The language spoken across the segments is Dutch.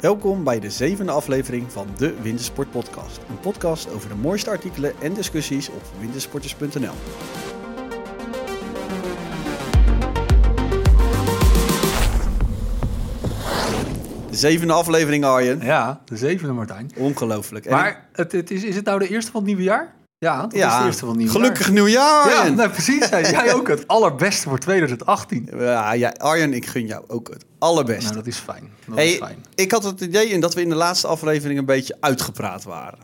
Welkom bij de zevende aflevering van de Wintersport Podcast. Een podcast over de mooiste artikelen en discussies op wintersporters.nl. De zevende aflevering, Arjen. Ja, de zevende Martijn. Ongelooflijk. En Maar het, het is, is het nou de eerste van het nieuwe jaar? Ja, dat is de eerste van nieuwe gelukkig jaar. nieuwjaar, Ja, Arjen. nou, precies. Jij ook het allerbeste voor 2018. Ja, ja, Arjen, ik gun jou ook het allerbeste. Nou, dat is fijn. Dat is fijn. ik had het idee in dat we in de laatste aflevering een beetje uitgepraat waren.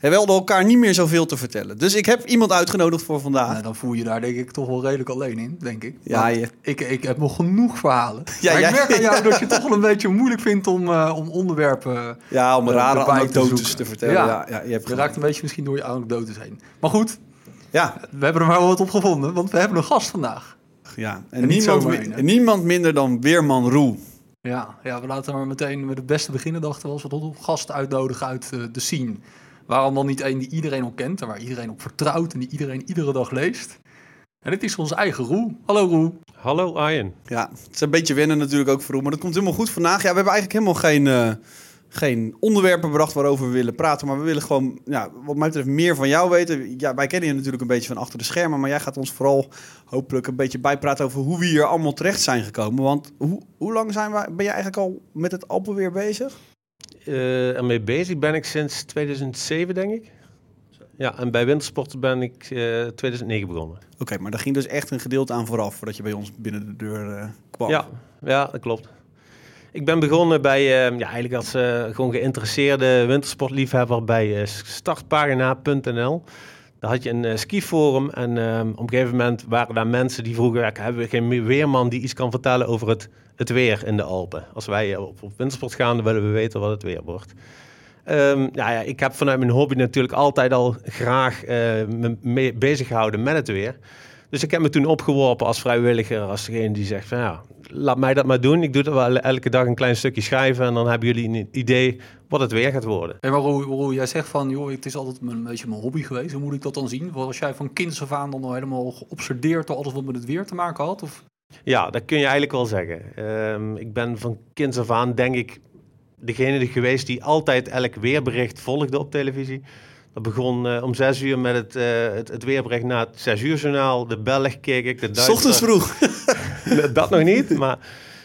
We hadden elkaar niet meer zoveel te vertellen. Dus ik heb iemand uitgenodigd voor vandaag. Nou, dan voel je daar denk ik toch wel redelijk alleen in, denk ik. Ja, je- ik, ik heb nog genoeg verhalen. Ja, maar ik merk aan jou dat je het toch wel een beetje moeilijk vindt om, eh, om onderwerpen... Ja, om eh, rare te anekdotes te vertellen. Ja, ja, je hebt Je raakt een beetje misschien door je anekdotes heen. Maar goed, Ja, we hebben er maar wat op gevonden, want we hebben een gast vandaag. ja. En, niemand, niemand minder dan Weerman Roel. Ja, ja, we laten maar meteen met het beste beginnen, dachten we, als we tot gasten uitnodigen uit eh, de scene. Waarom dan niet één die iedereen al kent en waar iedereen op vertrouwt en die iedereen iedere dag leest? En dit is onze eigen Roel. Hallo Roel. Hallo Arjen. Ja, het is een beetje wennen natuurlijk ook voor Roel. Maar dat komt helemaal goed vandaag. Ja, we hebben eigenlijk helemaal geen, eh, geen onderwerpen bedacht waarover we willen praten. Maar we willen gewoon, ja, wat mij betreft, meer van jou weten. Ja, wij kennen je natuurlijk een beetje van achter de schermen. Maar jij gaat ons vooral hopelijk een beetje bijpraten over hoe we hier allemaal terecht zijn gekomen. Want hoe, hoe lang zijn wij, ben je eigenlijk al met het Alpen weer bezig? Eh ermee bezig ben ik sinds 2007, denk ik. Ja, en bij wintersport ben ik eh 2009 begonnen. Oké, maar daar ging dus echt een gedeelte aan vooraf voordat je bij ons binnen de deur eh, kwam. Ja, ja, dat klopt. Ik ben begonnen bij, eh, ja, eigenlijk als eh, gewoon geïnteresseerde wintersportliefhebber bij eh, startpagina.nl. Daar had je een eh, skiforum en ehm, op een gegeven moment waren daar mensen die vroegen, ja, hebben we geen weerman die iets kan vertellen over het, het weer in de Alpen? Als wij eh, op, op wintersport gaan, dan willen we weten wat het weer wordt. Ehm, ja, ja, ik heb vanuit mijn hobby natuurlijk altijd al graag eh, me bezig gehouden met het weer. Dus ik heb me toen opgeworpen als vrijwilliger, als degene die zegt van ja, laat mij dat maar doen. Ik doe dat wel elke dag een klein stukje schrijven en dan hebben jullie een idee wat het weer gaat worden. Roel, Roel, jij zegt van, joh, het is altijd een beetje mijn hobby geweest. Hoe moet ik dat dan zien? Was jij van kinds af aan dan al helemaal geobsedeerd door alles wat met het weer te maken had? Of? Ja, dat kun je eigenlijk wel zeggen. Ehm, ik ben van kinds af aan, denk ik, degene geweest die altijd elk weerbericht volgde op televisie. Dat begon eh, om zes uur met het, eh, het, het weerbericht na het zes uur journaal. De Belg keek ik, de S Duitser. ochtends vroeg. dat nog niet, maar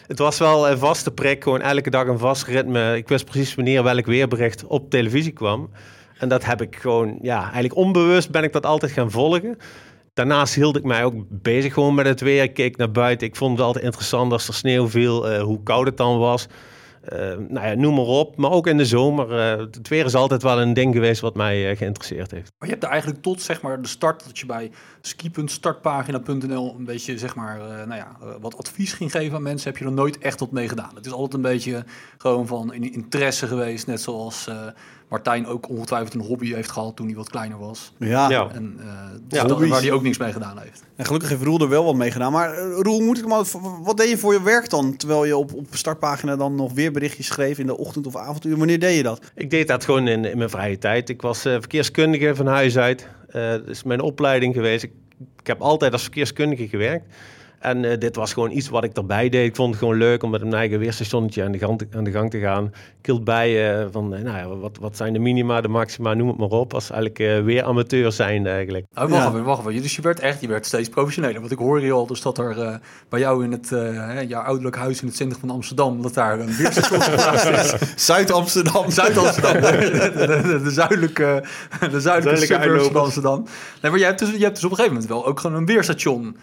het was wel een vaste prik. Gewoon elke dag een vast ritme. Ik wist precies wanneer welk weerbericht op televisie kwam. En dat heb ik gewoon, ja, eigenlijk onbewust ben ik dat altijd gaan volgen. Daarnaast hield ik mij ook bezig gewoon met het weer. Ik keek naar buiten. Ik vond het altijd interessant als er sneeuw viel, eh, hoe koud het dan was. Eh, nou ja, noem maar op. Maar ook in de zomer. eh, het weer is altijd wel een ding geweest wat mij eh, geïnteresseerd heeft. Maar je hebt er eigenlijk tot zeg maar de start dat je bij ski.startpagina.nl een beetje zeg maar nou ja, wat advies ging geven aan mensen, heb je er nooit echt wat mee gedaan. Het is altijd een beetje gewoon van in interesse geweest, net zoals Martijn ook ongetwijfeld een hobby heeft gehad toen hij wat kleiner was. Ja. Ja. En eh, dus Ja, dat- hobby's. waar hij ook niks mee gedaan heeft. En gelukkig heeft Roel er wel wat mee gedaan. Maar eh, Roel, moet ik maar, wat deed je voor je werk dan? Terwijl je op, op startpagina dan nog weer berichtjes schreef in de ochtend of avonduur. Wanneer deed je dat? Ik deed dat gewoon in, in mijn vrije tijd. Ik was eh, verkeerskundige van huis uit. Eh, dat is mijn opleiding geweest. Ik, ik heb altijd als verkeerskundige gewerkt. En eh, dit was gewoon iets wat ik erbij deed. Ik vond het gewoon leuk om met een eigen weerstationnetje aan de gang te, aan de gang te gaan. Ik hield bij eh, van, eh, nou ja, wat, wat zijn de minima, de maxima, noem het maar op. Als eigenlijk eh, weer amateur zijn eigenlijk. Oh, wacht Ja. even, wacht even. Dus je werd echt, je werd steeds professioneler. Want ik hoor je al dus dat er bij jou in het, eh, hè, jouw ouderlijk huis in het centrum van Amsterdam, dat daar een weerstation is. Zuid-Amsterdam. Zuid-Amsterdam, de, de, de zuidelijke, de zuidelijke suburbs van. Amsterdam. Nee, maar je hebt, dus, je hebt dus op een gegeven moment wel ook gewoon een weerstation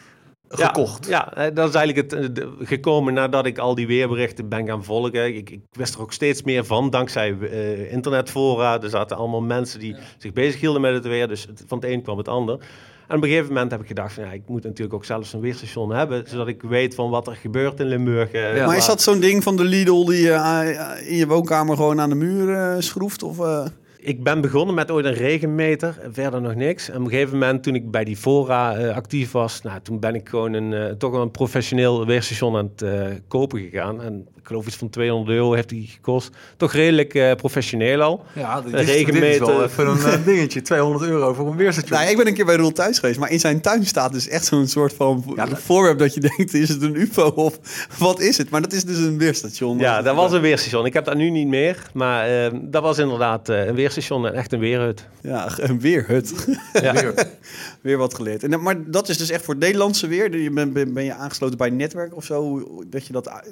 gekocht. Ja, ja, dat is eigenlijk het eh, de- gekomen nadat ik al die weerberichten ben gaan volgen. Ik, ik wist er ook steeds meer van, dankzij eh, internetfora. Er zaten allemaal mensen die zich bezighielden met het weer. Dus het- van het een kwam het ander. En op een gegeven moment heb ik gedacht van ja, ik moet natuurlijk ook zelfs een weerstation hebben, zodat ik weet van wat er gebeurt in Limburg. eh, Ja. maar is dat zo'n ding van de Lidl die je eh, in je woonkamer gewoon aan de muur schroeft? Of, eh? Ik ben begonnen met ooit een regenmeter, en verder nog niks. En op een gegeven moment, toen ik bij die fora eh, actief was, nou, toen ben ik gewoon een, eh, toch wel een professioneel weerstation aan het eh, kopen gegaan. En ik geloof iets van 200 euro heeft die gekost. Toch redelijk eh, professioneel al. Ja, dit, Een is- dit is regenmeter. wel even een eh, dingetje. 200 euro voor een weerstation. Nou, ik ben een keer bij Roel thuis geweest, maar in zijn tuin staat dus echt zo'n soort van Ja, dat- voorwerp dat je denkt, is het een ufo of wat is het? Maar dat is dus een weerstation. Ja, dat was een weerstation. Ik heb dat nu niet meer, maar eh, dat was inderdaad eh, een weerstation en echt een weerhut. Ja, een weerhut. Ja. Weer. weer wat geleerd. En, maar dat is dus echt voor het Nederlandse weer. Je ben, ben, ben je aangesloten bij een netwerk of zo, dat je dat, a-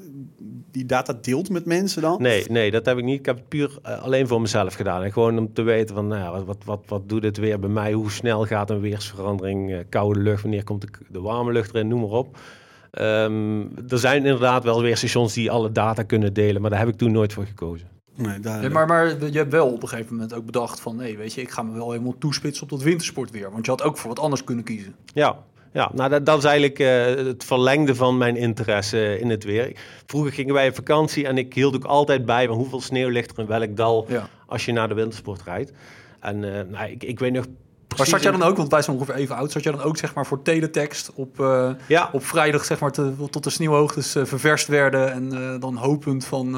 die data deelt met mensen dan? Nee, nee, dat heb ik niet. Ik heb het puur eh, alleen voor mezelf gedaan. En gewoon om te weten van, nou ja, wat, wat, wat, wat doet het weer bij mij? Hoe snel gaat een weersverandering? eh, koude lucht, wanneer komt de, de warme lucht erin? Noem maar op. Ehm, er zijn inderdaad wel weerstations die alle data kunnen delen, maar daar heb ik toen nooit voor gekozen. Nee, daar, maar, maar je hebt wel op een gegeven moment ook bedacht van... nee, weet je, ik ga me wel helemaal toespitsen op dat wintersportweer. Want je had ook voor wat anders kunnen kiezen. Ja, ja nou dat, dat is eigenlijk eh, het verlengde van mijn interesse in het weer. Vroeger gingen wij op vakantie en ik hield ook altijd bij van hoeveel sneeuw ligt er in welk dal Ja. als je naar de wintersport rijdt. En eh, nou, ik, ik weet nog Maar zat jij dan ook, want wij zijn ongeveer even oud... zat jij dan ook zeg maar voor teletext op, eh, Ja, op vrijdag zeg maar te- tot de sneeuwhoogtes eh, ververst werden... en eh, dan hopend van...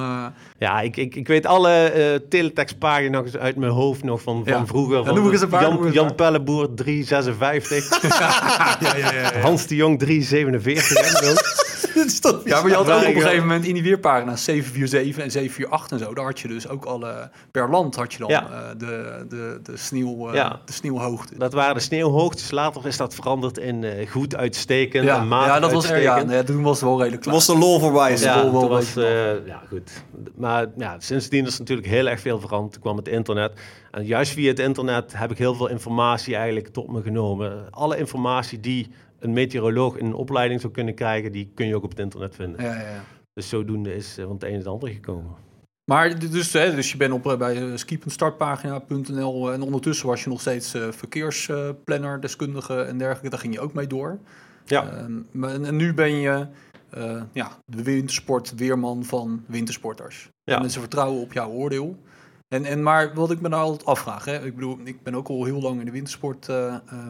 ja ik, ik, ik weet alle teletextpagina's uit mijn hoofd nog van, van Ja. vroeger. Van noem ik eens een paar, Jan, Jan. Pelleboer 356, ja, ja, ja, ja. Hans de Jong 347. En zo. dat is toch Ja, maar je had ook op een eh, gegeven moment in die weerpagina's 747 en 748 en zo. Daar had je dus ook alle, per land had je dan Ja. eh, de, de, de, sneeuw, eh, Ja. de sneeuwhoogte. Dat waren de sneeuwhoogtes. Later is dat veranderd in eh, goed uitstekend Ja, en matig ja, dat was er, ja, uitstekend. nee, toen was het wel redelijk Toen klaar. was de lol voorbij. Ja, toen een was, eh, ja, goed. Maar ja, sindsdien is natuurlijk heel erg veel veranderd. Toen kwam het internet. En juist via het internet heb ik heel veel informatie eigenlijk tot me genomen. Alle informatie die een meteoroloog in een opleiding zou kunnen krijgen, die kun je ook op het internet vinden. Ja, ja, ja. Dus zodoende is eh, van het een en het ander gekomen. Maar dus, hè, dus je bent op, eh, bij eh, en ondertussen was je nog steeds verkeersplanner, deskundige en dergelijke. Daar ging je ook mee door. Ja. Ehm, maar, en, en nu ben je ja, de wintersport weerman van wintersporters. Ja. En mensen vertrouwen op jouw oordeel. En, en maar wat ik me nou altijd afvraag, hè, ik bedoel, ik ben ook al heel lang in de wintersport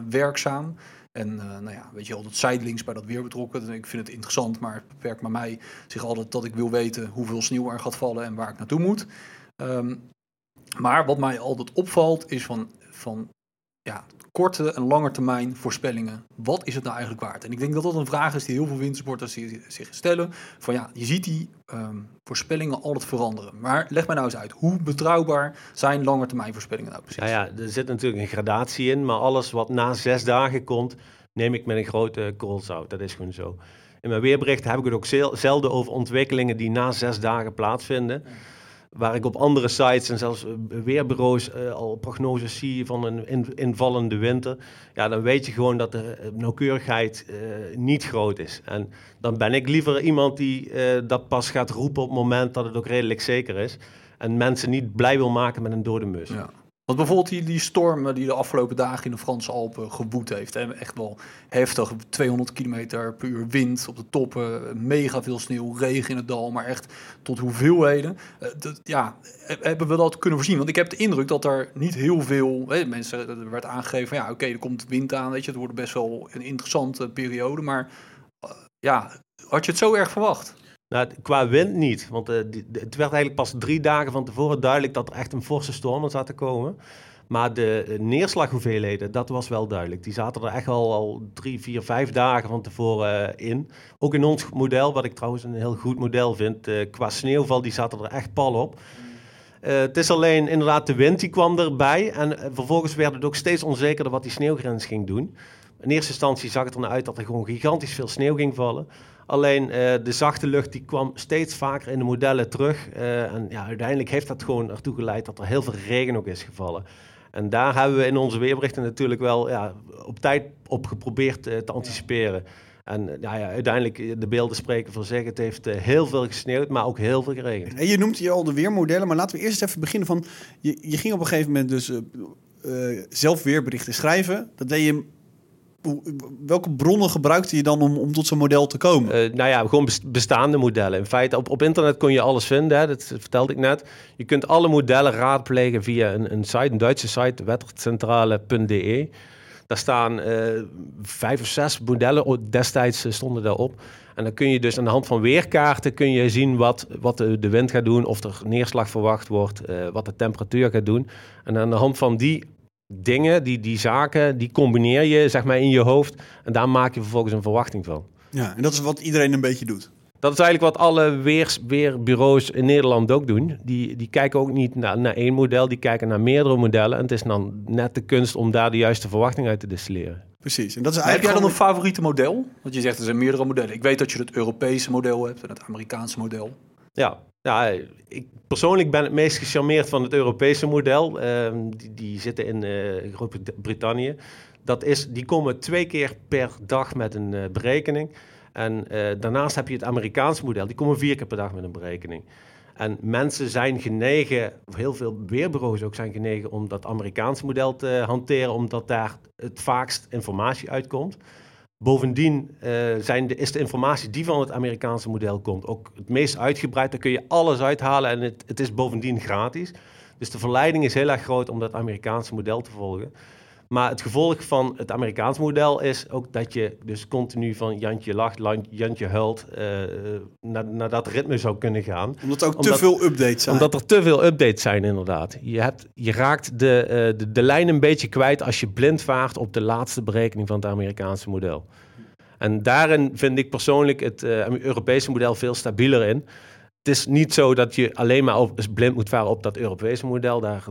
werkzaam. En eh, nou ja, weet je, altijd zijdelings bij dat weer betrokken. Dus ik vind het interessant, maar het beperkt bij mij zich altijd dat ik wil weten hoeveel sneeuw er gaat vallen en waar ik naartoe moet. Ehm, maar wat mij altijd opvalt is van, van ja, korte en lange termijn voorspellingen. Wat is het nou eigenlijk waard? En ik denk dat dat een vraag is die heel veel wintersporters zich stellen. Van ja, je ziet die ehm, voorspellingen altijd veranderen. Maar leg mij nou eens uit, hoe betrouwbaar zijn lange termijn voorspellingen nou precies? Ja, ja, er zit natuurlijk een gradatie in, maar alles wat na zes dagen komt, neem ik met een grote korrel zout. Dat is gewoon zo. In mijn weerbericht heb ik het ook zel- zelden over ontwikkelingen die na zes dagen plaatsvinden. Waar ik op andere sites en zelfs eh, weerbureaus eh, al prognoses zie van een in- invallende winter. Ja, dan weet je gewoon dat de eh, nauwkeurigheid niet groot is. En dan ben ik liever iemand die dat pas gaat roepen op het moment dat het ook redelijk zeker is. En mensen niet blij wil maken met een dode mus. Ja. Want bijvoorbeeld die, die storm die de afgelopen dagen in de Franse Alpen gewoed heeft. Hè, echt wel heftig. 200 km per uur wind op de toppen. Mega veel sneeuw, regen in het dal. Maar echt tot hoeveelheden. Eh, dat, ja, he- hebben we dat kunnen voorzien? Want ik heb de indruk dat er niet heel veel... Mensen, er werd aangegeven ja, oké, er komt wind aan. Weet je, het wordt best wel een interessante periode. Maar eh, ja, had je het zo erg verwacht? Nou, qua wind niet, want eh, die- het werd eigenlijk pas drie dagen van tevoren duidelijk dat er echt een forse storm zat te komen. Maar de eh, neerslaghoeveelheden, dat was wel duidelijk. Die zaten er echt al, al drie, vier, vijf dagen van tevoren eh, in. Ook in ons model, wat ik trouwens een heel goed model vind, qua sneeuwval, die zaten er echt pal op. Het is alleen inderdaad de wind die kwam erbij. En vervolgens werd het ook steeds onzekerder wat die sneeuwgrens ging doen. In eerste instantie zag het er naar uit dat er gewoon gigantisch veel sneeuw ging vallen. Alleen eh, de zachte lucht die kwam steeds vaker in de modellen terug. Eh, en ja, uiteindelijk heeft dat gewoon ertoe geleid dat er heel veel regen ook is gevallen. En daar hebben we in onze weerberichten natuurlijk wel ja, op tijd op geprobeerd eh, te anticiperen. En ja, uiteindelijk, de beelden spreken voor zich. Het heeft heel veel gesneeuwd, maar ook heel veel geregend. En je noemt hier al de weermodellen, maar laten we eerst even beginnen van... Je, je ging op een gegeven moment dus zelf weerberichten schrijven. Dat deed je welke bronnen gebruikte je dan om, om tot zo'n model te komen? Eh, nou ja, gewoon bes- bestaande modellen. In feite, op, op internet kon je alles vinden, hè, dat vertelde ik net. Je kunt alle modellen raadplegen via een, een site, een Duitse site, wettercentrale.de. Daar staan eh, vijf of zes modellen, destijds eh, stonden daarop. En dan kun je dus aan de hand van weerkaarten kun je zien wat, wat de, wind gaat doen, of er neerslag verwacht wordt, wat de temperatuur gaat doen. En aan de hand van die dingen, die, die zaken, die combineer je zeg maar in je hoofd. En daar maak je vervolgens een verwachting van. ja, en dat is wat iedereen een beetje doet. Dat is eigenlijk wat alle weers, weerbureaus in Nederland ook doen. Die, die kijken ook niet naar, naar één model, die kijken naar meerdere modellen. En het is dan net de kunst om daar de juiste verwachting uit te distilleren. Precies. En dat is Maar heb jij eigenlijk dan een favoriete model? Want je zegt er zijn meerdere modellen. Ik weet dat je het Europese model hebt en het Amerikaanse model. Ja, ja ik, persoonlijk ben het meest gecharmeerd van het Europese model. Ehm, die, die zitten in eh, Groot-Brittannië. Dat is, die komen twee keer per dag met een eh, berekening. En eh, daarnaast heb je het Amerikaanse model. Die komen vier keer per dag met een berekening. En mensen zijn genegen, heel veel weerbureaus ook zijn genegen om dat Amerikaanse model te hanteren, omdat daar het vaakst informatie uitkomt. Bovendien eh, zijn de, is de informatie die van het Amerikaanse model komt ook het meest uitgebreid. Daar kun je alles uithalen en het, het is bovendien gratis. Dus de verleiding is heel erg groot om dat Amerikaanse model te volgen. Maar het gevolg van het Amerikaanse model is ook dat je dus continu van Jantje lacht, Jantje huilt, eh, naar, naar dat ritme zou kunnen gaan. omdat er ook te veel updates zijn. Omdat er te veel updates zijn, inderdaad. Je, hebt, je raakt de, eh, de, de lijn een beetje kwijt als je blind vaart op de laatste berekening van het Amerikaanse model. En daarin vind ik persoonlijk het eh, Europese model veel stabieler in. Het is niet zo dat je alleen maar blind moet varen op dat Europese model. Daar-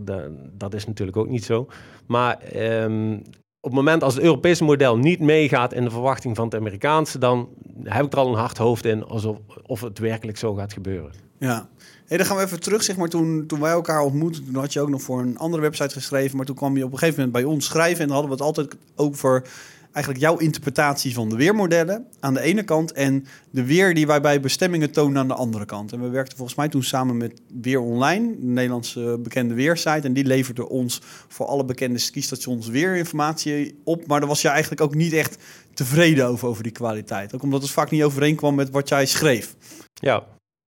dat is natuurlijk ook niet zo. Maar ehm, op het moment als het Europese model niet meegaat in de verwachting van het Amerikaanse, dan heb ik er al een hard hoofd in alsof of het werkelijk zo gaat gebeuren. Ja. Hey, dan gaan we even terug, zeg maar, toen, toen wij elkaar ontmoetten, toen had je ook nog voor een andere website geschreven, maar toen kwam je op een gegeven moment bij ons schrijven en dan hadden we het altijd over eigenlijk jouw interpretatie van de weermodellen aan de ene kant en de weer die wij bij bestemmingen tonen aan de andere kant. En we werkten volgens mij toen samen met Weer Online, de Nederlandse bekende weersite, en die leverde ons voor alle bekende skistations weerinformatie op, maar daar was je eigenlijk ook niet echt tevreden over, over die kwaliteit. Ook omdat het vaak niet overeenkwam met wat jij schreef. Ja,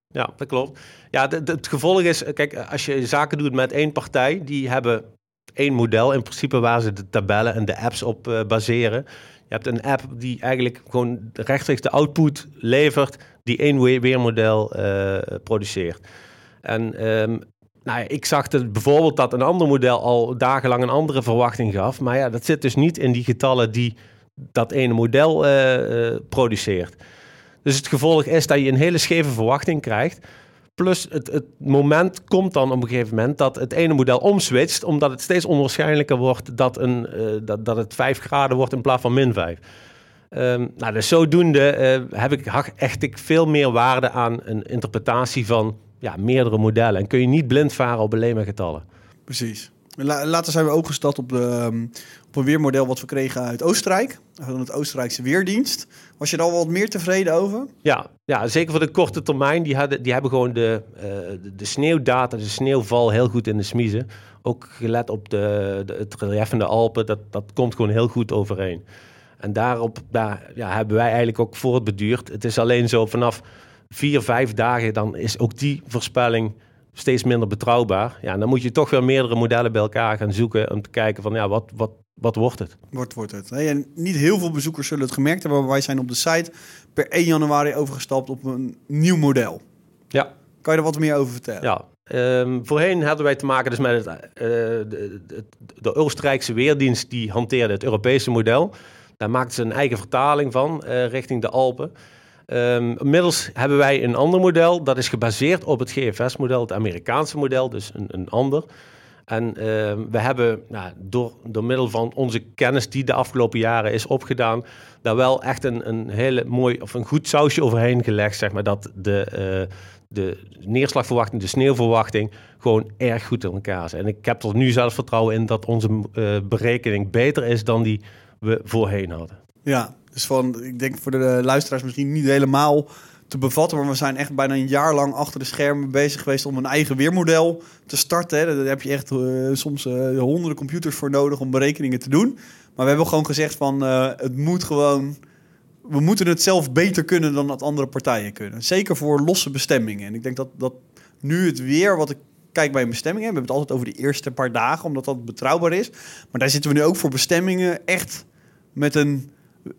ja dat klopt. Ja, het gevolg is, kijk, als je zaken doet met één partij, die hebben één model in principe waar ze de tabellen en de apps op eh, baseren. Je hebt een app die eigenlijk gewoon rechtstreeks de output levert die één weer- weermodel eh, produceert. En ehm, nou ja, ik zag het bijvoorbeeld dat een ander model al dagenlang een andere verwachting gaf. Maar ja, dat zit dus niet in die getallen die dat ene model eh, produceert. Dus het gevolg is dat je een hele scheve verwachting krijgt. Plus het, het moment komt dan op een gegeven moment dat het ene model omswitcht, omdat het steeds onwaarschijnlijker wordt dat, een, eh, dat, dat het 5 graden wordt in plaats van min 5. Ehm, nou, dus zodoende eh, heb ik echt ik veel meer waarde aan een interpretatie van ja, meerdere modellen. En kun je niet blind varen op alleen maar getallen. Precies. La- later zijn we ook gestart op, ehm, op een weermodel wat we kregen uit Oostenrijk. Van het Oostenrijkse Weerdienst. Was je er al wat meer tevreden over? Ja, ja, zeker voor de korte termijn. Die, hadden, die hebben gewoon de, eh, de, sneeuwdata, de sneeuwval heel goed in de smiezen. Ook gelet op de, de, het relief de Alpen. Dat, dat komt gewoon heel goed overeen. En daarop daar, ja, hebben wij eigenlijk ook voortbeduurd. Het is alleen zo vanaf vier, vijf dagen, dan is ook die voorspelling steeds minder betrouwbaar. Ja, dan moet je toch weer meerdere modellen bij elkaar gaan zoeken om te kijken van ja, wat, wat, wat wordt het? Wordt, wordt het. Hey, en niet heel veel bezoekers zullen het gemerkt hebben, maar wij zijn op de site per 1 januari overgestapt op een nieuw model. Ja. Kan je er wat meer over vertellen? Ja, ehm, voorheen hadden wij te maken dus met het, eh, de, de, de Oostenrijkse Weerdienst die hanteerde het Europese model. Daar maakten ze een eigen vertaling van eh, richting de Alpen. Ehm, inmiddels hebben wij een ander model. Dat is gebaseerd op het GFS-model, het Amerikaanse model, dus een, een ander. En ehm, we hebben nou, door, door middel van onze kennis die de afgelopen jaren is opgedaan, daar wel echt een, een hele mooi of een goed sausje overheen gelegd, zeg maar, dat de, eh, de neerslagverwachting, de sneeuwverwachting, gewoon erg goed in elkaar zijn. En ik heb er nu zelf vertrouwen in dat onze eh, berekening beter is dan die we voorheen hadden. Ja, dus van, ik denk voor de luisteraars misschien niet helemaal te bevatten. Maar we zijn echt bijna een jaar lang achter de schermen bezig geweest om een eigen weermodel te starten. Daar heb je echt eh, soms eh, honderden computers voor nodig om berekeningen te doen. Maar we hebben gewoon gezegd van eh, het moet gewoon. We moeten het zelf beter kunnen dan dat andere partijen kunnen. Zeker voor losse bestemmingen. En ik denk dat, dat nu het weer, wat ik kijk bij een bestemming, we hebben het altijd over de eerste paar dagen, omdat dat betrouwbaar is. Maar daar zitten we nu ook voor bestemmingen echt met een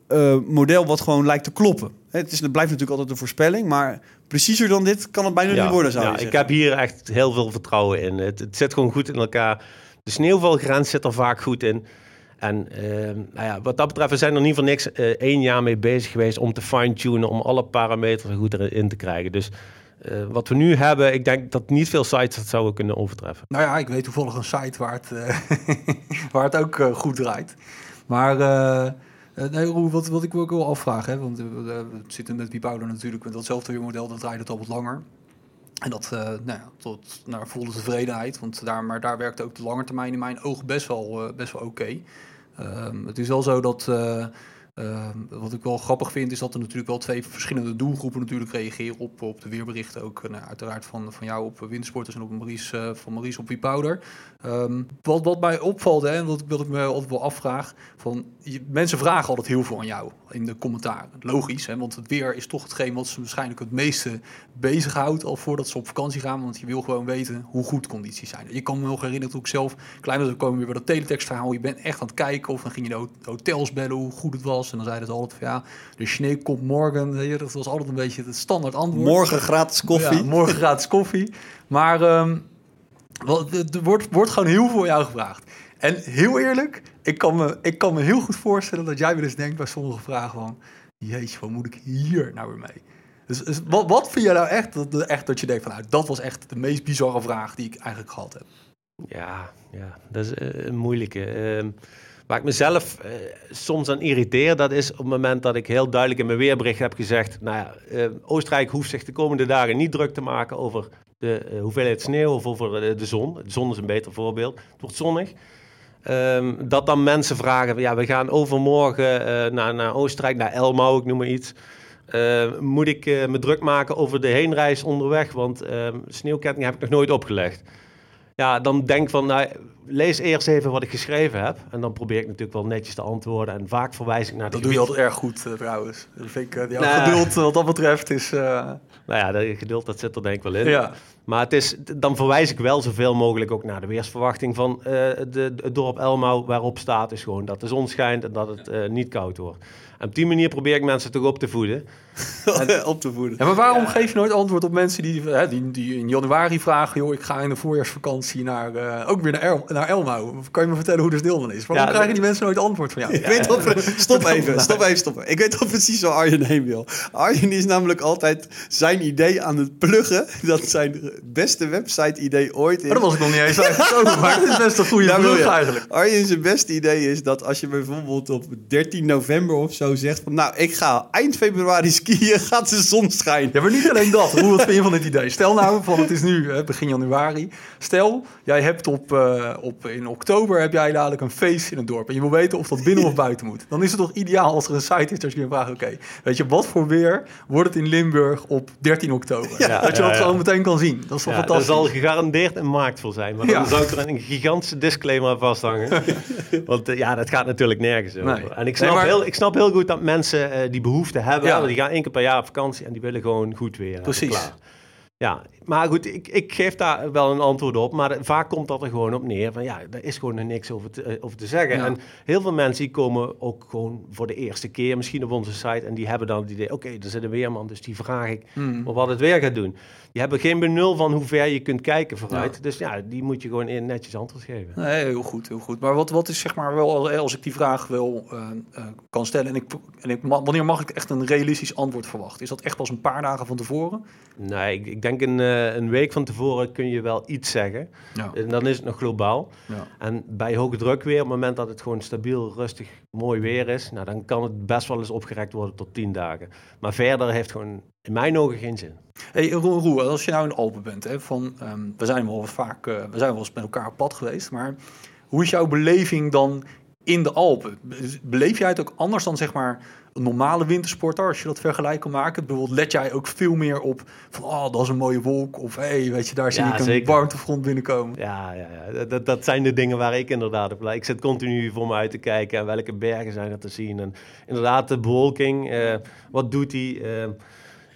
eh, model wat gewoon lijkt te kloppen. Hè, Het, is, het blijft natuurlijk altijd een voorspelling, maar preciezer dan dit kan het bijna niet worden, zou ja, je ik heb hier echt heel veel vertrouwen in. Het, het zit gewoon goed in elkaar. De sneeuwvalgrens zit er vaak goed in. En ehm, nou ja, wat dat betreft, we zijn er niet voor niks eh, één jaar mee bezig geweest om te fine-tunen, om alle parameters er goed erin te krijgen. Dus eh, wat we nu hebben, ik denk dat niet veel sites dat zouden kunnen overtreffen. Nou ja, ik weet toevallig een site waar het, eh, waar het ook goed draait. Maar eh, eh, nee, Roel, wat, wat ik ook wil afvragen, hè, want eh, we we zitten met Bipouder natuurlijk met datzelfde weermodel, dat draait het al wat langer. En dat eh, nou ja, tot naar volle tevredenheid, want daar, maar daar werkt ook de lange termijn in mijn ogen best wel, eh, best wel oké. Ehm, het is wel zo dat, eh, ehm, wat ik wel grappig vind, is dat er natuurlijk wel twee verschillende doelgroepen natuurlijk reageren op, op de weerberichten. Ook eh, nou, uiteraard van, van jou op Wintersporters en op Maurice, eh, van op Powder. Ehm wat, wat mij opvalt, en wat, wat ik me altijd wel afvraag, van, mensen vragen altijd heel veel aan jou in de commentaren. Logisch, hè, want het weer is toch hetgeen wat ze waarschijnlijk het meeste bezighoudt al voordat ze op vakantie gaan. Want je wil gewoon weten hoe goed condities zijn. Je kan me nog herinneren toen ik zelf, klein was, we komen weer bij dat teletext-verhaal. Je bent echt aan het kijken of dan ging je de ho- hotels bellen hoe goed het was. En dan zeiden ze altijd van ja, de sneeuw komt morgen. Dat was altijd een beetje het standaard antwoord. Morgen gratis koffie. Ja, morgen gratis koffie. Maar ehm, wel, er wordt, wordt gewoon heel veel jou gevraagd. En heel eerlijk, ik kan, me, ik kan me heel goed voorstellen dat jij wel eens denkt bij sommige vragen van... Jeetje, wat moet ik hier nou weer mee? Dus, dus wat, wat vind jij nou echt dat, echt dat je denkt van... Nou, dat was echt de meest bizarre vraag die ik eigenlijk gehad heb. Ja, ja dat is eh, een moeilijke. Ehm, waar ik mezelf eh, soms aan irriteer, dat is op het moment dat ik heel duidelijk in mijn weerbericht heb gezegd... Nou ja, eh, Oostenrijk hoeft zich de komende dagen niet druk te maken over de eh, hoeveelheid sneeuw of over de zon. De zon is een beter voorbeeld. Het wordt zonnig. Ehm, dat dan mensen vragen, ja, we gaan overmorgen naar, naar Oostenrijk, naar Elmau, ik noem maar iets. Eh, moet ik me druk maken over de heenreis onderweg? Want ehm sneeuwketting heb ik nog nooit opgelegd. Ja, dan denk van, nou, lees eerst even wat ik geschreven heb. En dan probeer ik natuurlijk wel netjes te antwoorden. En vaak verwijs ik naar Dat doe je altijd erg goed eh, trouwens. Dat vind ik, uh, jouw Nou. geduld eh, wat dat betreft is... eh, Nou ja, dat geduld, dat zit er denk ik wel in. ja. Maar het is, dan verwijs ik wel zoveel mogelijk ook naar de weersverwachting van eh, de, het dorp Elmau. Waarop staat is gewoon dat de zon schijnt en dat het eh, niet koud wordt. En op die manier probeer ik mensen toch op te voeden. op te voeden. Ja, maar waarom geef je nooit antwoord op mensen die, hè, die, die in januari vragen... joh, ik ga in de voorjaarsvakantie naar, eh, ook weer naar, El, naar Elmau. Kan je me vertellen hoe de sneeuw dan is? Waarom Ja, krijgen dat- die mensen nooit antwoord van jou? Ik weet pre- stop even, stop even, stop even. Ik weet al precies waar Arjen heen wil. Arjen is namelijk altijd zijn idee aan het pluggen. Dat zijn beste website-idee ooit is. Maar daar was ik nog niet eens uitgekomen, maar het is best een goede Daar wil brug je. eigenlijk. Arjen zijn beste idee is dat als je bijvoorbeeld op 13 november of zo zegt van... Nou, ik ga eind februari skiën, gaat de zon schijnen. Ja, maar niet alleen dat. Hoe wat vind je van dit idee? Stel nou, van het is nu hè, begin januari. Stel, jij hebt op, eh, op, in oktober heb jij dadelijk een feest in het dorp. En je wil weten of dat binnen of buiten moet. Dan is het toch ideaal als er een site is dat je je vraagt... Oké, weet je, wat voor weer wordt het in Limburg op 13 oktober? Ja, dat je ja, dat ja. gewoon meteen kan zien. Dat is Ja, er fantastisch? zal gegarandeerd een markt voor zijn. Maar Ja. dan zou ik er een gigantische disclaimer aan vasthangen. Want eh, ja, dat gaat natuurlijk nergens over. Nee. En ik Nee, snap, maar- heel, ik snap heel goed dat mensen eh, die behoefte hebben. Ja. Die gaan één keer per jaar op vakantie en die willen gewoon goed weer. Precies. klaar. Ja, maar goed, ik, ik geef daar wel een antwoord op. Maar vaak komt dat er gewoon op neer. Van ja, daar is gewoon niks over te, eh, over te zeggen. Ja. En heel veel mensen die komen ook gewoon voor de eerste keer misschien op onze site. En die hebben dan het idee, oké, er zit een weerman. Dus die vraag ik Hmm. wat het weer gaat doen. Die hebben geen benul van hoe ver je kunt kijken vooruit. Dus ja, die moet je gewoon in netjes antwoord geven. Nee, heel goed, heel goed. Maar wat, wat is zeg maar wel, als ik die vraag wel eh, eh, kan stellen en ik, en ik, wanneer mag ik echt een realistisch antwoord verwachten? Is dat echt pas een paar dagen van tevoren? Nee, ik, ik denk een, eh, een week van tevoren kun je wel iets zeggen. Ja. En dan is het nog globaal. ja. En bij hoge druk weer, op het moment dat het gewoon stabiel, rustig, mooi weer is, nou, dan kan het best wel eens opgerekt worden tot 10 dagen. Maar verder heeft gewoon in mijn ogen geen zin. Hey, Roel, Roel, als je nou in Alpen bent, hè, van, ehm, we zijn wel vaak, eh, we zijn wel eens met elkaar op pad geweest, maar hoe is jouw beleving dan in de Alpen. Be- Beleef jij het ook anders dan zeg maar een normale wintersporter, als je dat vergelijk kan maken? Bijvoorbeeld let jij ook veel meer op van, oh, dat is een mooie wolk. Of, hé, hey, weet je, daar zie Ja, ik een zeker. warmtefront binnenkomen. Ja, ja, ja. Dat, dat zijn de dingen waar ik inderdaad op. Ik zit continu voor me uit te kijken en welke bergen zijn er te zien. En inderdaad, de bewolking, eh, wat doet die? eh,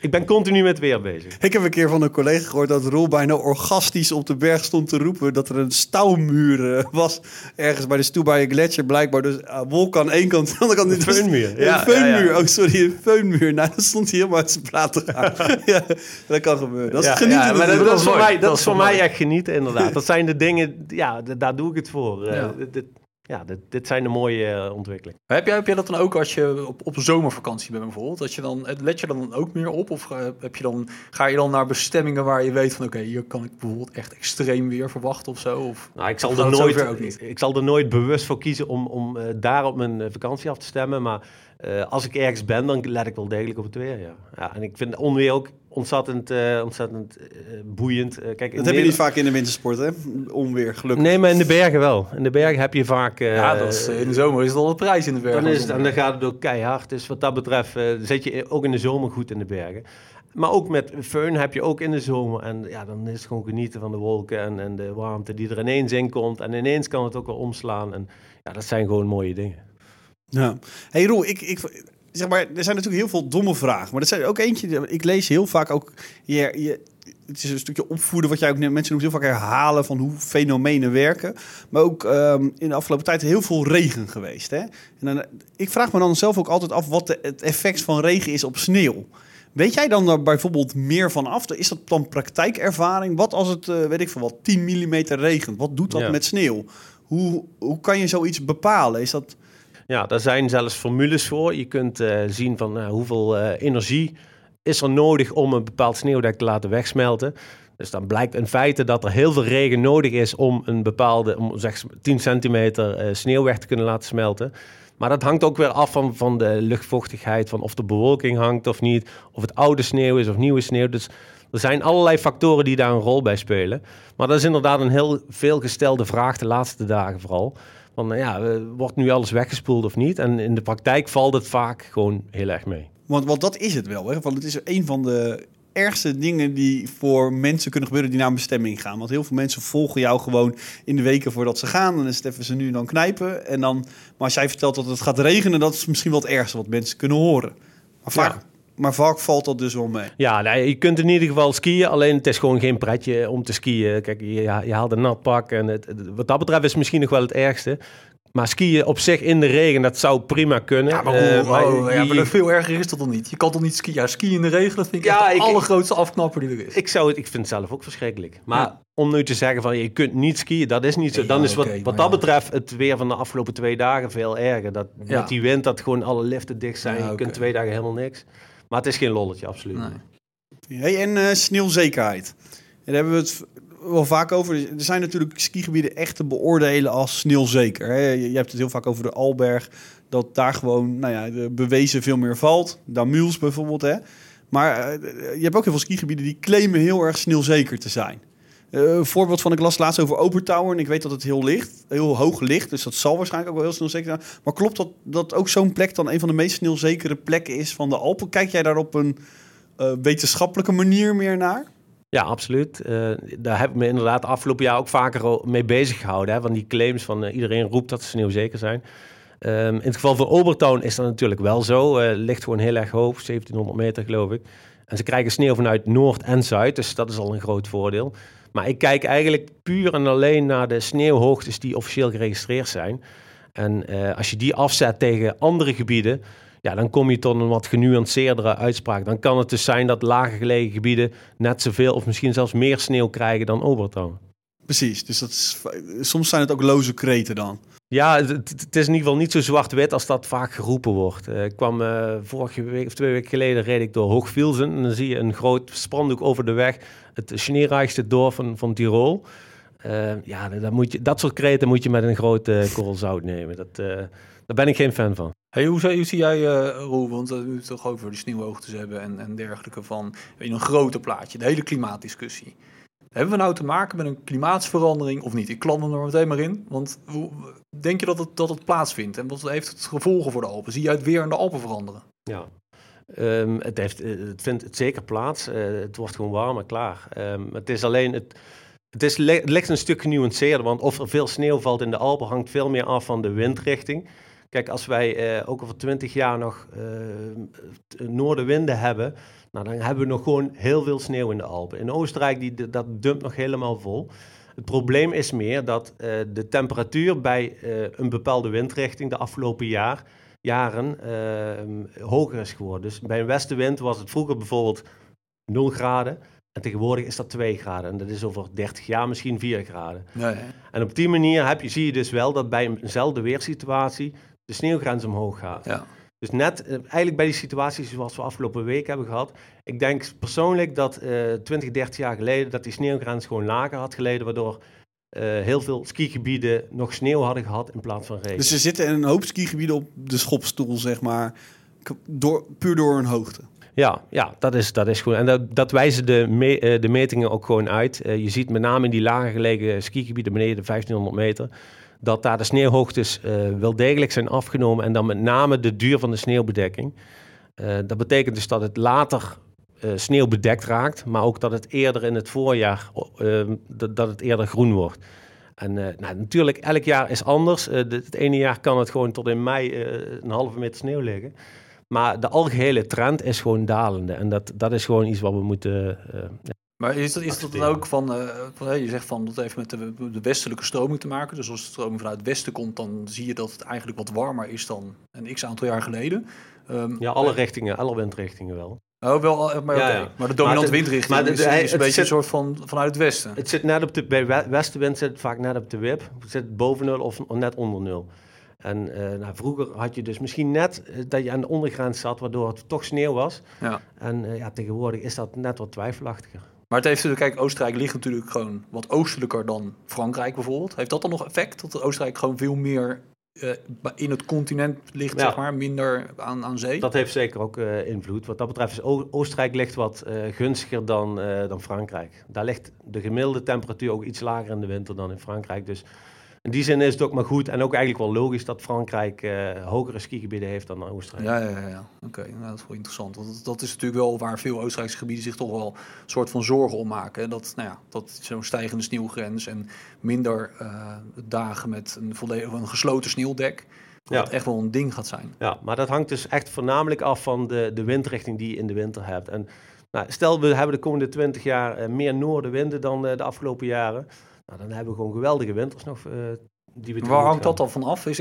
ik ben continu met weer bezig. Ik heb een keer van een collega gehoord dat Roel bijna orgastisch op de berg stond te roepen dat er een stouwmuur eh, was ergens bij de Stoebaie Gletscher blijkbaar. Dus uh, wolk aan één kant, aan de andere kant Een feunmuur. Een Ja, feunmuur, ja, ja. oh sorry, een feunmuur. Nou, dan stond hij helemaal uit zijn plaat te gaan. ja, dat kan gebeuren. Dat is genieten. ja, maar dat, dat is voor mooi. mij, dat Dat is voor mij echt genieten, inderdaad. Dat zijn de dingen, ja, daar doe ik het voor. Eh, Ja. dit, dit- ja, dit, dit zijn de mooie eh, ontwikkelingen. Heb jij, heb jij dat dan ook als je op, op zomervakantie bent bijvoorbeeld? Dat je dan, let je dan ook meer op? Of eh, heb je dan, ga je dan naar bestemmingen waar je weet van... oké, hier kan ik bijvoorbeeld echt extreem weer verwachten of zo? Of, Nou, ik zal, er nooit, ook niet? ik zal er nooit bewust voor kiezen om, om eh, daar op mijn vakantie af te stemmen. Maar eh, als ik ergens ben, dan let ik wel degelijk op het weer. Ja. Ja, en ik vind onweer ook ontzettend, eh, ontzettend eh, boeiend. Eh, kijk, in Dat heb je niet vaak in de wintersport, hè? Onweer, gelukkig. Nee, maar in de bergen wel. In de bergen heb je vaak... eh, ja, dat is, in de zomer is het al een prijs in de bergen. Dan, is het, en dan gaat het ook keihard. Dus wat dat betreft zit je ook in de zomer goed in de bergen. Maar ook met föhn heb je ook in de zomer. En ja, dan is het gewoon genieten van de wolken en, en de warmte die er ineens in komt. En ineens kan het ook wel omslaan. En ja, dat zijn gewoon mooie dingen. Ja. Hey Roel, ik, ik, zeg maar, er zijn natuurlijk heel veel domme vragen. Maar er zijn ook eentje, ik lees heel vaak ook... Je, je, het is een stukje opvoeden wat jij ook mensen noemt heel vaak herhalen van hoe fenomenen werken. Maar ook ehm, in de afgelopen tijd heel veel regen geweest. Hè? En dan, ik vraag me dan zelf ook altijd af wat de, het effect van regen is op sneeuw. Weet jij dan daar bijvoorbeeld meer van af? Is dat dan praktijkervaring? Wat als het, eh, weet ik veel wat, 10 mm regent? Wat doet dat Ja. met sneeuw? Hoe, hoe kan je zoiets bepalen? Is dat... Ja, daar zijn zelfs formules voor. Je kunt eh, zien van nou, hoeveel eh, energie is er nodig om een bepaald sneeuwdek te laten wegsmelten. Dus dan blijkt in feite dat er heel veel regen nodig is om een bepaalde, om zeg 10 centimeter eh, sneeuw weg te kunnen laten smelten. Maar dat hangt ook weer af van, van de luchtvochtigheid, van of de bewolking hangt of niet, of het oude sneeuw is of nieuwe sneeuw. Dus er zijn allerlei factoren die daar een rol bij spelen. Maar dat is inderdaad een heel veelgestelde vraag de laatste dagen vooral. Van nou ja, eh, wordt nu alles weggespoeld of niet? En in de praktijk valt het vaak gewoon heel erg mee. Want, want dat is het wel. Hè? Want het is een van de ergste dingen die voor mensen kunnen gebeuren die naar een bestemming gaan. Want heel veel mensen volgen jou gewoon in de weken voordat ze gaan. Dan is het even ze nu en dan knijpen. En dan, maar als jij vertelt dat het gaat regenen, dat is misschien wel het ergste wat mensen kunnen horen. Maar vaak, Ja. Maar vaak valt dat dus wel mee. Ja, nee, je kunt in ieder geval skiën, alleen het is gewoon geen pretje om te skiën. Kijk, je, je haalt een nat pak en het, wat dat betreft is het misschien nog wel het ergste. Maar skiën op zich in de regen, dat zou prima kunnen. Ja, maar, Eh, hoe, oh, ja, maar dat veel erger is dat dan niet. Je kan toch niet skiën? Ja, skiën in de regen, dat vind ik Ja, echt de ik- allergrootste afknapper die er is. Ik, zou het, ik vind het zelf ook verschrikkelijk. Maar Ja. om nu te zeggen van je kunt niet skiën, dat is niet zo. Ja, Dan is wat, wat dat ja. betreft het weer van de afgelopen twee dagen veel erger. Dat, Ja. Met die wind dat gewoon alle liften dicht zijn. Ja, Je kunt twee dagen helemaal niks. Maar het is geen lolletje, absoluut. Nee. Hey, en eh, sneeuwzekerheid. Daar hebben we het wel vaak over. Er zijn natuurlijk skigebieden echt te beoordelen als sneeuwzeker. Hè? Je, hebt het heel vaak over de Alberg. Dat daar gewoon nou ja, de bewezen veel meer valt. Damuls bijvoorbeeld. Hè? Maar eh, je hebt ook heel veel skigebieden die claimen heel erg sneeuwzeker te zijn. Een voorbeeld van, ik las laatst over Obertower. En ik weet dat het heel licht, heel hoog ligt. Dus dat zal waarschijnlijk ook wel heel sneeuwzeker zijn. Maar klopt dat, dat ook zo'n plek dan een van de meest sneeuwzekere plekken is van de Alpen? Kijk jij daar op een eh, wetenschappelijke manier meer naar? Ja, absoluut. Eh, daar heb ik me inderdaad afgelopen jaar ook vaker mee bezig gehouden. Hè, van die claims van iedereen roept dat ze sneeuwzeker zijn. Ehm, in het geval van Obertown is dat natuurlijk wel zo. Eh ligt gewoon heel erg hoog, 1700 meter geloof ik. En ze krijgen sneeuw vanuit Noord en Zuid, dus dat is al een groot voordeel. Maar ik kijk eigenlijk puur en alleen naar de sneeuwhoogtes die officieel geregistreerd zijn. En eh, als je die afzet tegen andere gebieden, ja, dan kom je tot een wat genuanceerdere uitspraak. Dan kan het dus zijn dat lager gelegen gebieden net zoveel of misschien zelfs meer sneeuw krijgen dan Obertown. Precies, dus dat is, soms zijn het ook loze kreten dan. Ja, het, is in ieder geval niet zo zwart-wit als dat vaak geroepen wordt. Eh, ik kwam eh, vorige week of twee weken geleden reed ik door Hoogvielsen. En dan zie je een groot spandoek over de weg. Het sneeuwrijkste dorp van, van Tirol. Eh, ja, dat, moet je, dat soort kreten moet je met een grote korrel zout nemen. Dat, daar ben ik geen fan van. Hey, hoe, hoe zie jij, eh Roel, want uh, we het toch over de sneeuwhoogtes hebben en, en dergelijke van in een groter plaatje, de hele klimaatdiscussie. Hebben we nou te maken met een klimaatsverandering of niet? Ik klam er meteen maar in, want hoe- denk je dat het, dat het plaatsvindt? En wat heeft het gevolgen voor de Alpen? Zie je het weer in de Alpen veranderen? Ja. Ehm, het, heeft, eh, het vindt het zeker plaats. Eh, het wordt gewoon warmer, klaar. Ehm, het is alleen, het, het, is, het ligt een stuk genuanceerder, want of er veel sneeuw valt in de Alpen hangt veel meer af van de windrichting. Kijk, als wij eh, ook over twintig jaar nog eh, noordenwinden hebben, nou, dan hebben we nog gewoon heel veel sneeuw in de Alpen. In Oostenrijk, die, dat dumpt nog helemaal vol. Het probleem is meer dat eh, de temperatuur bij eh, een bepaalde windrichting de afgelopen jaar, jaren eh, hoger is geworden. Dus bij een westenwind was het vroeger bijvoorbeeld 0 graden. En tegenwoordig is dat 2 graden. En dat is over 30 jaar misschien 4 graden. Nee. En op die manier heb je, zie je dus wel dat bij eenzelfde weersituatie de sneeuwgrens omhoog gaat. Ja. Dus net eh, eigenlijk bij die situaties zoals we afgelopen week hebben gehad. Ik denk persoonlijk dat eh 20, 30 jaar geleden dat die sneeuwgrens gewoon lager had geleden. Waardoor eh, heel veel skigebieden nog sneeuw hadden gehad in plaats van regen. Dus ze zitten in een hoop skigebieden op de schopstoel, zeg maar. Door, puur door hun hoogte. Ja, ja dat, is, dat is gewoon. En dat, dat wijzen de, me- eh, de metingen ook gewoon uit. Eh, je ziet met name in die lager gelegen skigebieden beneden de 1500 meter. Dat daar de sneeuwhoogtes eh, wel degelijk zijn afgenomen. En dan met name de duur van de sneeuwbedekking. Eh, dat betekent dus dat het later eh, sneeuwbedekt raakt. Maar ook dat het eerder in het voorjaar eh, dat, het eerder groen wordt. En nou, natuurlijk, elk jaar is anders. De- het ene jaar kan het gewoon tot in mei een halve meter sneeuw liggen. Maar de algehele trend is gewoon dalende. En dat, dat is gewoon iets wat we moeten. Eh, Maar is dat, is dat dan ook van, eh, van hè, je zegt van dat heeft met de, de westelijke stroming te maken. Dus als de stroming vanuit het westen komt, dan zie je dat het eigenlijk wat warmer is dan een x aantal jaar geleden. Ehm, ja, alle richtingen, alle windrichtingen wel. Oh, wel, eh, maar, Ja, ja. maar de dominante windrichting maar de- is, een het beetje een soort van vanuit het westen. Het zit net op de. Bij we- westenwind zit het vaak net op de wip. Het zit boven nul of net onder nul. En eh, nou, vroeger had je dus misschien net eh, dat je aan de ondergrens zat, waardoor het toch sneeuw was. Ja. En eh, ja, tegenwoordig is dat net wat twijfelachtiger. Maar het heeft natuurlijk, kijk, Oostenrijk ligt natuurlijk gewoon wat oostelijker dan Frankrijk bijvoorbeeld. Heeft dat dan nog effect? Dat Oostenrijk gewoon veel meer eh, in het continent ligt, Ja. zeg maar, minder aan, aan zee? Dat heeft zeker ook eh, invloed. Wat dat betreft is O- Oostenrijk ligt wat eh, gunstiger dan, dan Frankrijk. Daar ligt de gemiddelde temperatuur ook iets lager in de winter dan in Frankrijk. Dus in die zin is het ook maar goed en ook eigenlijk wel logisch dat Frankrijk eh, hogere skigebieden heeft dan Oostenrijk. Ja, ja, ja. ja. Oké, nou, dat is wel interessant. Want dat, dat is natuurlijk wel waar veel Oostenrijkse gebieden zich toch wel een soort van zorgen om maken. hè. Dat, nou ja, dat zo'n stijgende sneeuwgrens en minder eh, dagen met een, volledig, een gesloten sneeuwdek, dat Ja. echt wel een ding gaat zijn. Ja, maar dat hangt dus echt voornamelijk af van de, de windrichting die je in de winter hebt. En nou, stel, we hebben de komende 20 jaar eh, meer noordenwinden dan de afgelopen jaren. Nou, dan hebben we gewoon geweldige winters nog. eh, die we Waar hangt dat dan van af? Is,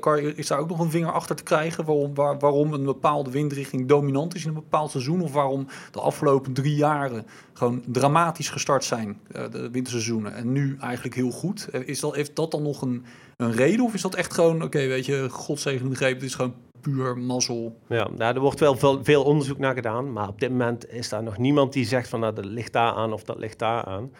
kan- is daar ook nog een vinger achter te krijgen waarom, waar- waarom een bepaalde windrichting dominant is in een bepaald seizoen? Of waarom de afgelopen drie jaren gewoon dramatisch gestart zijn, eh, de winterseizoenen, en nu eigenlijk heel goed? Eh, Is dat, heeft dat dan nog een, een reden? Of is dat echt gewoon, oké, weet je, godzegende greep, het is gewoon puur mazzel? Ja, nou, er wordt wel veel, veel onderzoek naar gedaan, maar op dit moment is daar nog niemand die zegt van nou, dat ligt daar aan of dat ligt daar aan.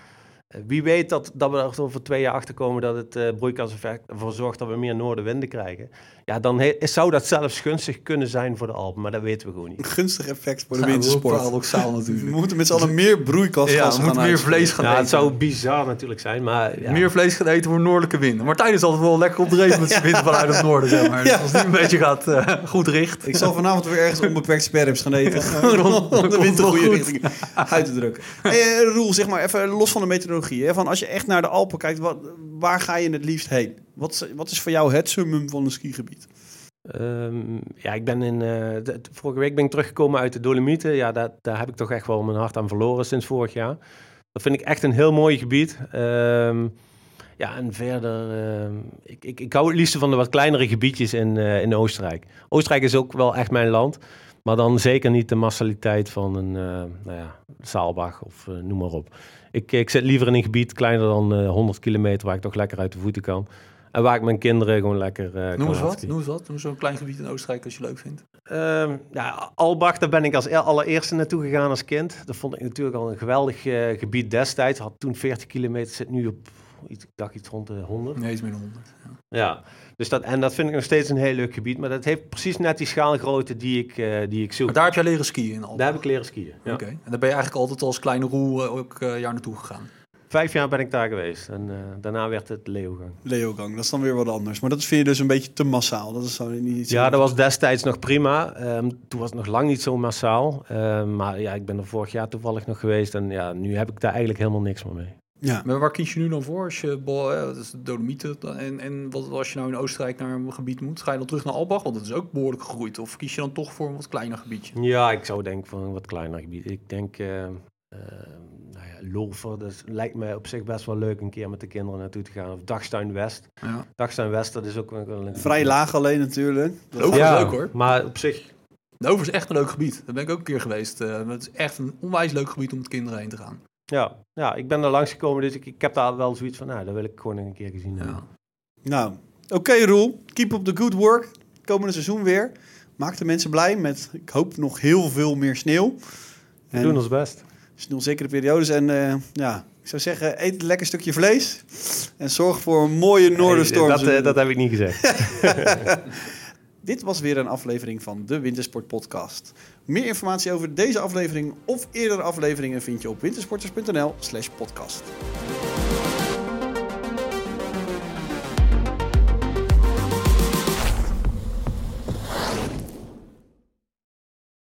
Eh, Wie weet dat, dat we er over twee jaar achter komen dat het eh broeikaseffect ervoor zorgt dat we meer noordenwinden krijgen. Ja, dan he- zou dat zelfs gunstig kunnen zijn voor de Alpen, maar dat weten we gewoon niet. Een gunstig effect voor de wintersport. Paradoxaal We natuurlijk. moeten met z'n allen meer broeikasgassen Ja, we gaan moeten meer vlees gaan Ja, eten. het zou bizar natuurlijk zijn, maar ja. Meer vlees gaan eten voor noordelijke winden. Martijn is altijd wel lekker op de race met zijn wind vanuit het noorden, zeg maar. Dus als die een beetje gaat eh, goed richt. Ik zal vanavond weer ergens onbeperkt sperms gaan eten. Om om- de wind de goede goed. richting uit te drukken. Hey, Roel, zeg maar even los van de meteorologie. Van als je echt naar de Alpen kijkt, wat, waar ga je het liefst heen? Wat, wat is voor jou het summum van een skigebied? Ehm, ja, ik ben in, eh, de- vorige week ben ik teruggekomen uit de Dolomieten. Ja, daar, heb ik toch echt wel mijn hart aan verloren sinds vorig jaar. Dat vind ik echt een heel mooi gebied. Ehm, ja, en verder, ehm, ik, ik, ik hou het liefst van de wat kleinere gebiedjes in, eh, in Oostenrijk. Oostenrijk is ook wel echt mijn land. Maar dan zeker niet de massaliteit van een uh, nou ja, Saalbach of uh, noem maar op. Ik, ik zit liever in een gebied kleiner dan uh, 100 kilometer waar ik toch lekker uit de voeten kan. En waar ik mijn kinderen gewoon lekker. Uh, Noem eens wat, noem eens wat. Noem zo'n klein gebied in Oostenrijk als je leuk vindt. Uh, ja, Albach, daar ben ik als allereerste naartoe gegaan als kind. Dat vond ik natuurlijk al een geweldig uh, gebied destijds. Had toen 40 kilometer, zit nu op, ik dacht iets rond de 100. Nee, iets meer dan 100. Ja. ja, dus dat, en dat vind ik nog steeds een heel leuk gebied. Maar dat heeft precies net die schaalgrootte die ik, uh, die ik zoek. Maar daar heb jij leren skiën in Albach? Daar heb ik leren skiën, ja. Oké, okay. en daar ben je eigenlijk altijd als kleine roel ook uh, jaar naartoe gegaan? Vijf jaar ben ik daar geweest. En eh, daarna werd het Leogang. Leogang, dat is dan weer wat anders. Maar dat vind je dus een beetje te massaal. Dat is zo niet iets... Ja, dat was destijds nog prima. Ehm, toen was het nog lang niet zo massaal. Ehm, maar ja, ik ben er vorig jaar toevallig nog geweest. En ja, nu heb ik daar eigenlijk helemaal niks meer mee. Ja. Maar waar kies je nu dan voor? Als je bol, dat is de Dolomieten. En, en wat als je nou in Oostenrijk naar een gebied moet, ga je dan terug naar Albach? Want dat is ook behoorlijk gegroeid. Of kies je dan toch voor een wat kleiner gebiedje? Ja, ik zou denken voor een wat kleiner gebied. Ik denk, ehm, ehm, nou ja, Lover, dat lijkt mij op zich best wel leuk een keer met de kinderen naartoe te gaan. Of Dagstuin West. Ja. Dagstuin West, dat is ook wel een... Vrij laag alleen natuurlijk. Dat- Lover ja, is leuk, hoor. Maar op zich, Dover is echt een leuk gebied. Daar ben ik ook een keer geweest. Eh, het is echt een onwijs leuk gebied om met kinderen heen te gaan. Ja, ja, ik ben er langs gekomen, dus ik, ik heb daar wel zoiets van, nou, dat wil ik gewoon een keer gezien hebben. Ja. Nou, oké Roel. Keep up the good work. Komende seizoen weer. Maak de mensen blij met, ik hoop, nog heel veel meer sneeuw. We En doen ons best. sneeuwzekere periodes. En eh, ja, ik zou zeggen, eet een lekker stukje vlees. En zorg voor een mooie noordenstorm. Nee, dat, eh, dat heb ik niet gezegd. Dit was weer een aflevering van de Wintersport Podcast. Meer informatie over deze aflevering of eerdere afleveringen vind je op wintersporters.nl slash podcast.